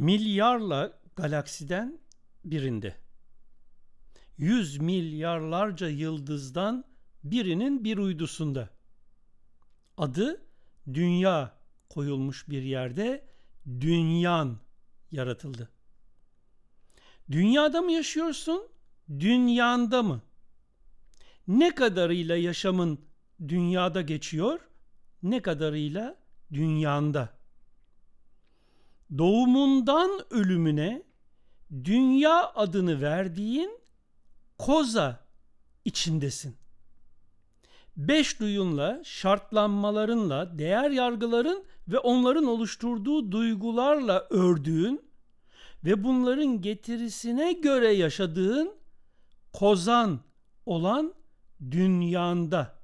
milyarla galaksiden birinde. Yüz milyarlarca yıldızdan birinin bir uydusunda. Adı Dünya koyulmuş bir yerde Dünyan yaratıldı. Dünyada mı yaşıyorsun? Dünyanda mı? Ne kadarıyla yaşamın dünyada geçiyor, ne kadarıyla dünyanda. Doğumundan ölümüne dünya adını verdiğin koza içindesin. Beş duyunla, şartlanmalarınla, değer yargıların ve onların oluşturduğu duygularla ördüğün ve bunların getirisine göre yaşadığın kozan olan dünyanda.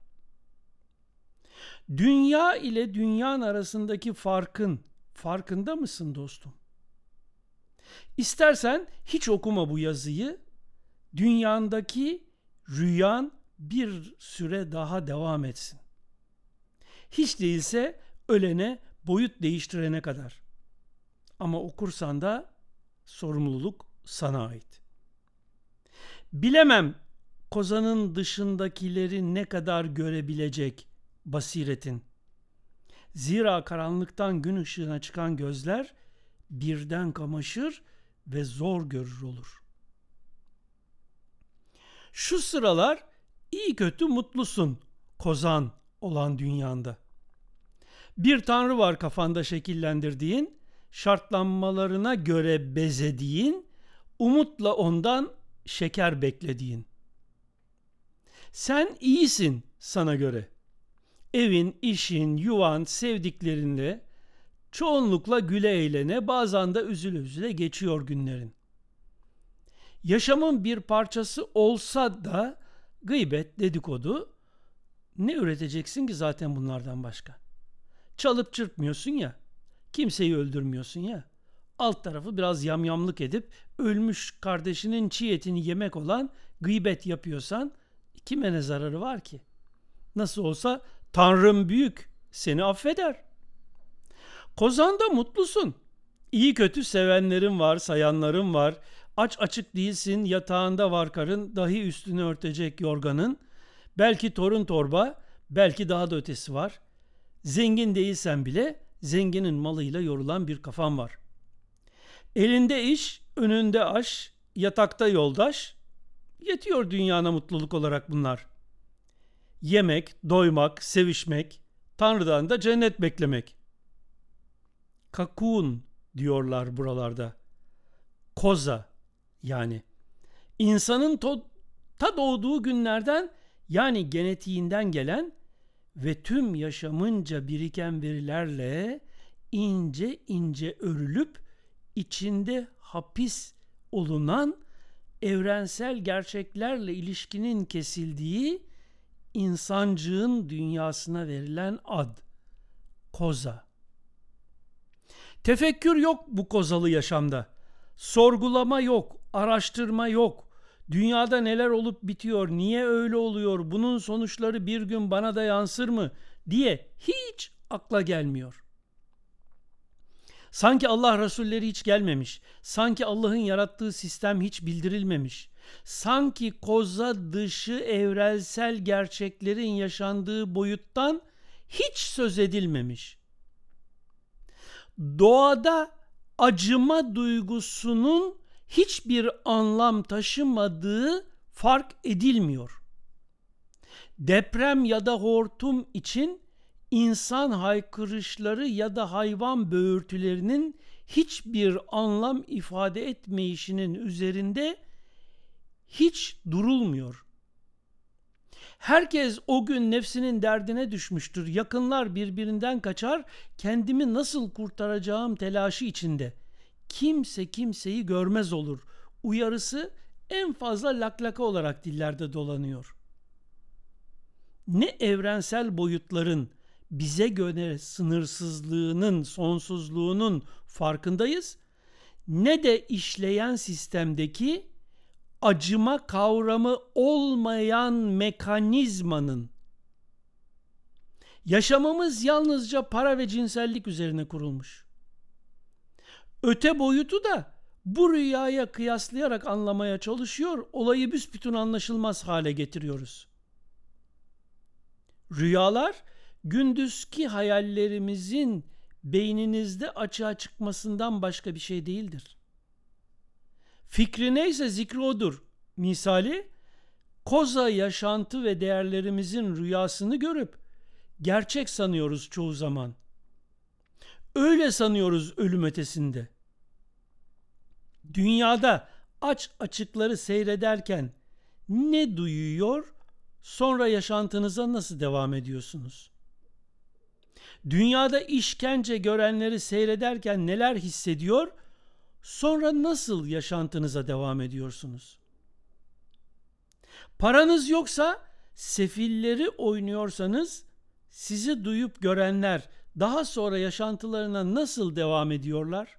Dünya ile dünyanın arasındaki farkın farkında mısın dostum? İstersen hiç okuma bu yazıyı. Dünyandaki rüyan bir süre daha devam etsin. Hiç değilse ölene boyut değiştirene kadar. Ama okursan da sorumluluk sana ait. Bilemem kozanın dışındakileri ne kadar görebilecek basiretin. Zira karanlıktan gün ışığına çıkan gözler birden kamaşır ve zor görür olur. Şu sıralar iyi kötü mutlusun kozan olan dünyanda. Bir tanrı var kafanda şekillendirdiğin, şartlanmalarına göre bezediğin, umutla ondan şeker beklediğin. Sen iyisin sana göre. Evin, işin, yuvan, sevdiklerinle çoğunlukla güle eğlene bazen de üzüle üzüle geçiyor günlerin. Yaşamın bir parçası olsa da gıybet, dedikodu ne üreteceksin ki zaten bunlardan başka? Çalıp çırpmıyorsun ya, kimseyi öldürmüyorsun ya. Alt tarafı biraz yamyamlık edip ölmüş kardeşinin çiğ etini yemek olan gıybet yapıyorsan kime ne zararı var ki? Nasıl olsa Tanrım büyük, seni affeder. Kozanda mutlusun. İyi kötü sevenlerin var, sayanların var. Aç açık değilsin, yatağında var karın, dahi üstünü örtecek yorganın. Belki torun torba, belki daha da ötesi var. Zengin değilsen bile zenginin malıyla yorulan bir kafan var. Elinde iş, önünde aş, yatakta yoldaş. Yetiyor dünyana mutluluk olarak bunlar. Yemek, doymak, sevişmek, Tanrı'dan da cennet beklemek. Kakun diyorlar buralarda. Koza yani. insanın ta doğduğu günlerden yani genetiğinden gelen ve tüm yaşamınca biriken verilerle ince ince örülüp içinde hapis olunan evrensel gerçeklerle ilişkinin kesildiği insancığın dünyasına verilen ad koza. Tefekkür yok bu kozalı yaşamda. Sorgulama yok, araştırma yok. Dünyada neler olup bitiyor, niye öyle oluyor, bunun sonuçları bir gün bana da yansır mı diye hiç akla gelmiyor. Sanki Allah Resulleri hiç gelmemiş. Sanki Allah'ın yarattığı sistem hiç bildirilmemiş. Sanki koza dışı evrensel gerçeklerin yaşandığı boyuttan hiç söz edilmemiş. Doğada acıma duygusunun hiçbir anlam taşımadığı fark edilmiyor. Deprem ya da hortum için insan haykırışları ya da hayvan böğürtülerinin hiçbir anlam ifade etmeyişinin üzerinde hiç durulmuyor. Herkes o gün nefsinin derdine düşmüştür. Yakınlar birbirinden kaçar, kendimi nasıl kurtaracağım telaşı içinde. Kimse kimseyi görmez olur. Uyarısı en fazla laklaka olarak dillerde dolanıyor. Ne evrensel boyutların bize göre sınırsızlığının, sonsuzluğunun farkındayız ne de işleyen sistemdeki acıma kavramı olmayan mekanizmanın yaşamamız yalnızca para ve cinsellik üzerine kurulmuş. Öte boyutu da bu rüyaya kıyaslayarak anlamaya çalışıyor, olayı büsbütün anlaşılmaz hale getiriyoruz. Rüyalar gündüzki hayallerimizin beyninizde açığa çıkmasından başka bir şey değildir. Fikri neyse zikri odur. Misali, koza yaşantı ve değerlerimizin rüyasını görüp gerçek sanıyoruz çoğu zaman. Öyle sanıyoruz ölüm ötesinde. Dünyada aç açıkları seyrederken ne duyuyor, sonra yaşantınıza nasıl devam ediyorsunuz? Dünyada işkence görenleri seyrederken neler hissediyor, sonra nasıl yaşantınıza devam ediyorsunuz? Paranız yoksa sefilleri oynuyorsanız sizi duyup görenler daha sonra yaşantılarına nasıl devam ediyorlar?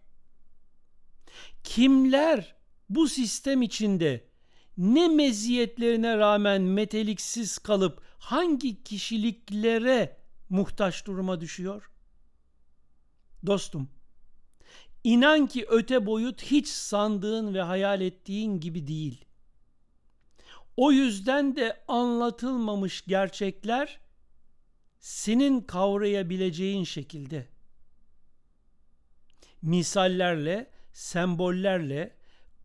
Kimler bu sistem içinde ne meziyetlerine rağmen meteliksiz kalıp hangi kişiliklere muhtaç duruma düşüyor? Dostum, inan ki öte boyut hiç sandığın ve hayal ettiğin gibi değil. O yüzden de anlatılmamış gerçekler senin kavrayabileceğin şekilde misallerle, sembollerle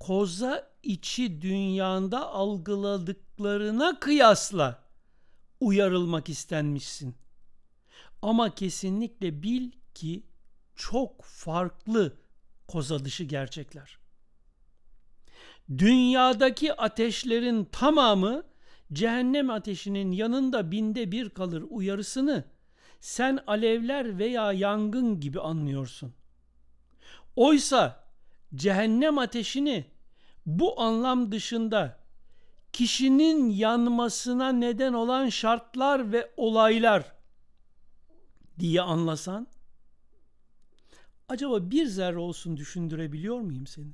koza içi dünyanda algıladıklarına kıyasla uyarılmak istenmişsin. Ama kesinlikle bil ki çok farklı koza dışı gerçekler. Dünyadaki ateşlerin tamamı cehennem ateşinin yanında binde bir kalır uyarısını sen alevler veya yangın gibi anlıyorsun. Oysa cehennem ateşini bu anlam dışında kişinin yanmasına neden olan şartlar ve olaylar diye anlasan acaba bir zerre olsun düşündürebiliyor muyum seni?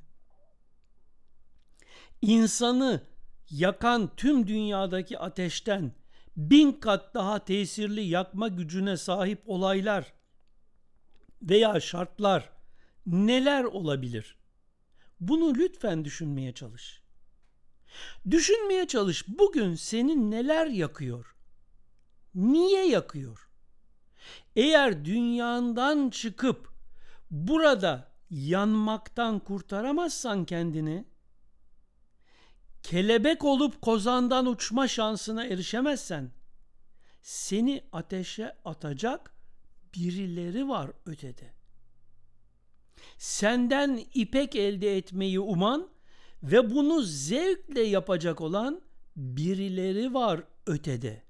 İnsanı yakan tüm dünyadaki ateşten bin kat daha tesirli yakma gücüne sahip olaylar veya şartlar neler olabilir? Bunu lütfen düşünmeye çalış. Düşünmeye çalış bugün seni neler yakıyor? Niye yakıyor? Eğer dünyandan çıkıp burada yanmaktan kurtaramazsan kendini, kelebek olup kozandan uçma şansına erişemezsen seni ateşe atacak birileri var ötede. Senden ipek elde etmeyi uman ve bunu zevkle yapacak olan birileri var ötede.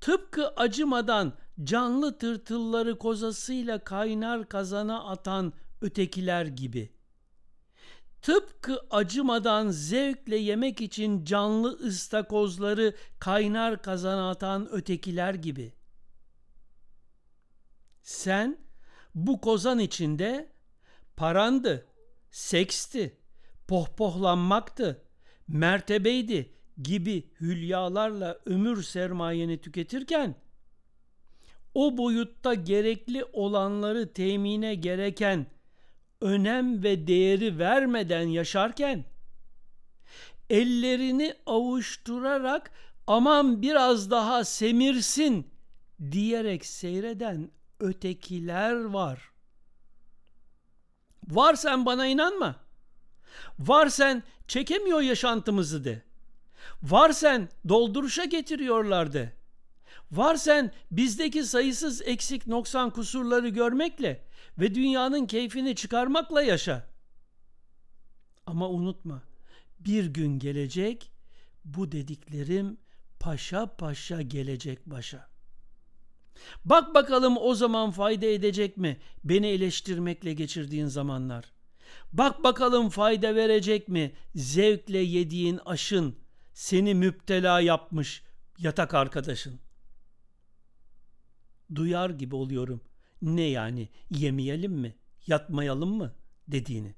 Tıpkı acımadan canlı tırtılları kozasıyla kaynar kazana atan ötekiler gibi.'' Tıpkı acımadan zevkle yemek için canlı ıstakozları kaynar kazana atan ötekiler gibi. Sen bu kozan içinde parandı, seksti, pohpohlanmaktı, mertebeydi gibi hülyalarla ömür sermayeni tüketirken o boyutta gerekli olanları temine gereken önem ve değeri vermeden yaşarken ellerini avuşturarak aman biraz daha semirsin diyerek seyreden ötekiler var. Var sen bana inanma. Var sen çekemiyor yaşantımızı de. Var sen dolduruşa getiriyorlar de. Var sen bizdeki sayısız eksik noksan kusurları görmekle ve dünyanın keyfini çıkarmakla yaşa. Ama unutma bir gün gelecek bu dediklerim paşa paşa gelecek başa. Bak bakalım o zaman fayda edecek mi beni eleştirmekle geçirdiğin zamanlar? Bak bakalım fayda verecek mi zevkle yediğin aşın seni müptela yapmış yatak arkadaşın? Duyar gibi oluyorum ne yani yemeyelim mi yatmayalım mı dediğini.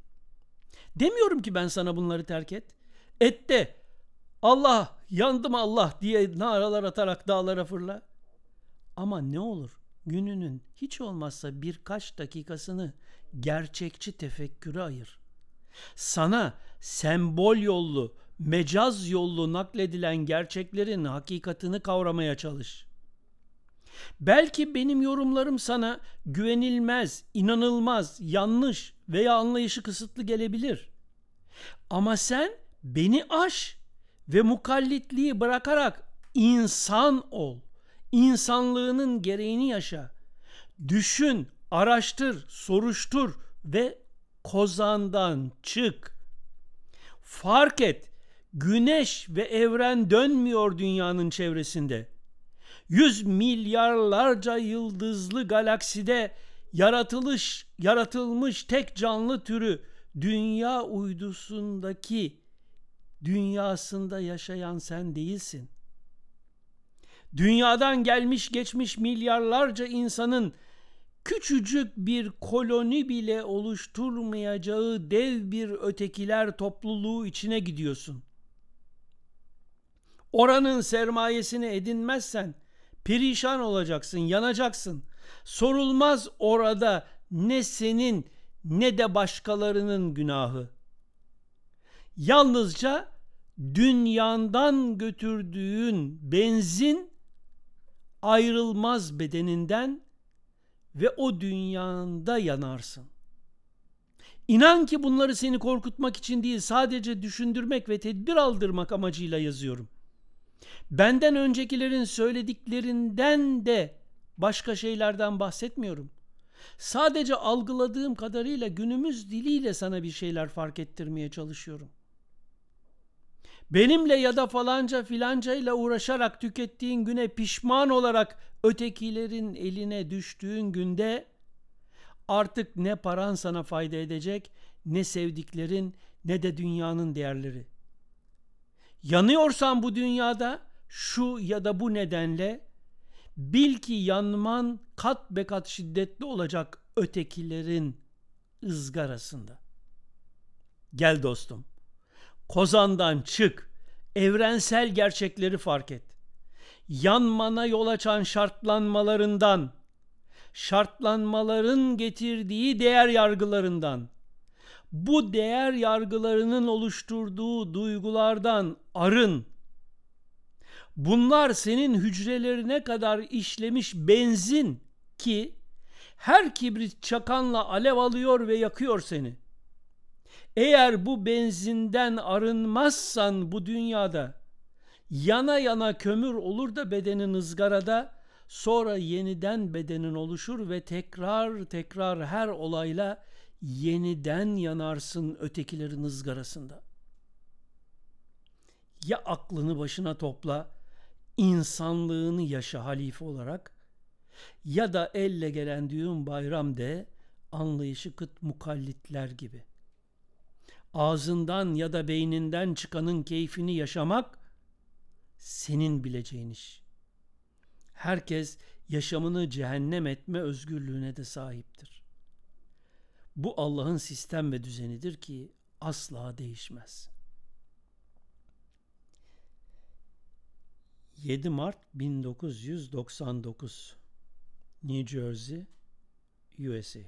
Demiyorum ki ben sana bunları terk et. Et de Allah yandım Allah diye naralar atarak dağlara fırla. Ama ne olur gününün hiç olmazsa birkaç dakikasını gerçekçi tefekküre ayır. Sana sembol yollu, mecaz yollu nakledilen gerçeklerin hakikatini kavramaya çalış. Belki benim yorumlarım sana güvenilmez, inanılmaz, yanlış veya anlayışı kısıtlı gelebilir. Ama sen beni aş ve mukallitliği bırakarak insan ol. İnsanlığının gereğini yaşa. Düşün, araştır, soruştur ve kozandan çık. Fark et. Güneş ve evren dönmüyor dünyanın çevresinde. Yüz milyarlarca yıldızlı galakside yaratılış, yaratılmış tek canlı türü dünya uydusundaki dünyasında yaşayan sen değilsin. Dünyadan gelmiş geçmiş milyarlarca insanın küçücük bir koloni bile oluşturmayacağı dev bir ötekiler topluluğu içine gidiyorsun. Oranın sermayesini edinmezsen perişan olacaksın, yanacaksın. Sorulmaz orada ne senin ne de başkalarının günahı. Yalnızca dünyandan götürdüğün benzin ayrılmaz bedeninden ve o dünyanda yanarsın. İnan ki bunları seni korkutmak için değil sadece düşündürmek ve tedbir aldırmak amacıyla yazıyorum. Benden öncekilerin söylediklerinden de başka şeylerden bahsetmiyorum. Sadece algıladığım kadarıyla günümüz diliyle sana bir şeyler fark ettirmeye çalışıyorum. Benimle ya da falanca filanca ile uğraşarak tükettiğin güne pişman olarak ötekilerin eline düştüğün günde artık ne paran sana fayda edecek, ne sevdiklerin, ne de dünyanın değerleri. Yanıyorsan bu dünyada şu ya da bu nedenle bil ki yanman kat be kat şiddetli olacak ötekilerin ızgarasında. Gel dostum. Kozandan çık. Evrensel gerçekleri fark et. Yanmana yol açan şartlanmalarından, şartlanmaların getirdiği değer yargılarından, bu değer yargılarının oluşturduğu duygulardan arın. Bunlar senin hücrelerine kadar işlemiş benzin ki her kibrit çakanla alev alıyor ve yakıyor seni. Eğer bu benzinden arınmazsan bu dünyada yana yana kömür olur da bedenin ızgarada sonra yeniden bedenin oluşur ve tekrar tekrar her olayla yeniden yanarsın ötekilerin ızgarasında. Ya aklını başına topla, insanlığını yaşa halife olarak ya da elle gelen düğün bayram de anlayışı kıt mukallitler gibi. Ağzından ya da beyninden çıkanın keyfini yaşamak senin bileceğin iş. Herkes yaşamını cehennem etme özgürlüğüne de sahiptir. Bu Allah'ın sistem ve düzenidir ki asla değişmez. 7 Mart 1999 New Jersey, USA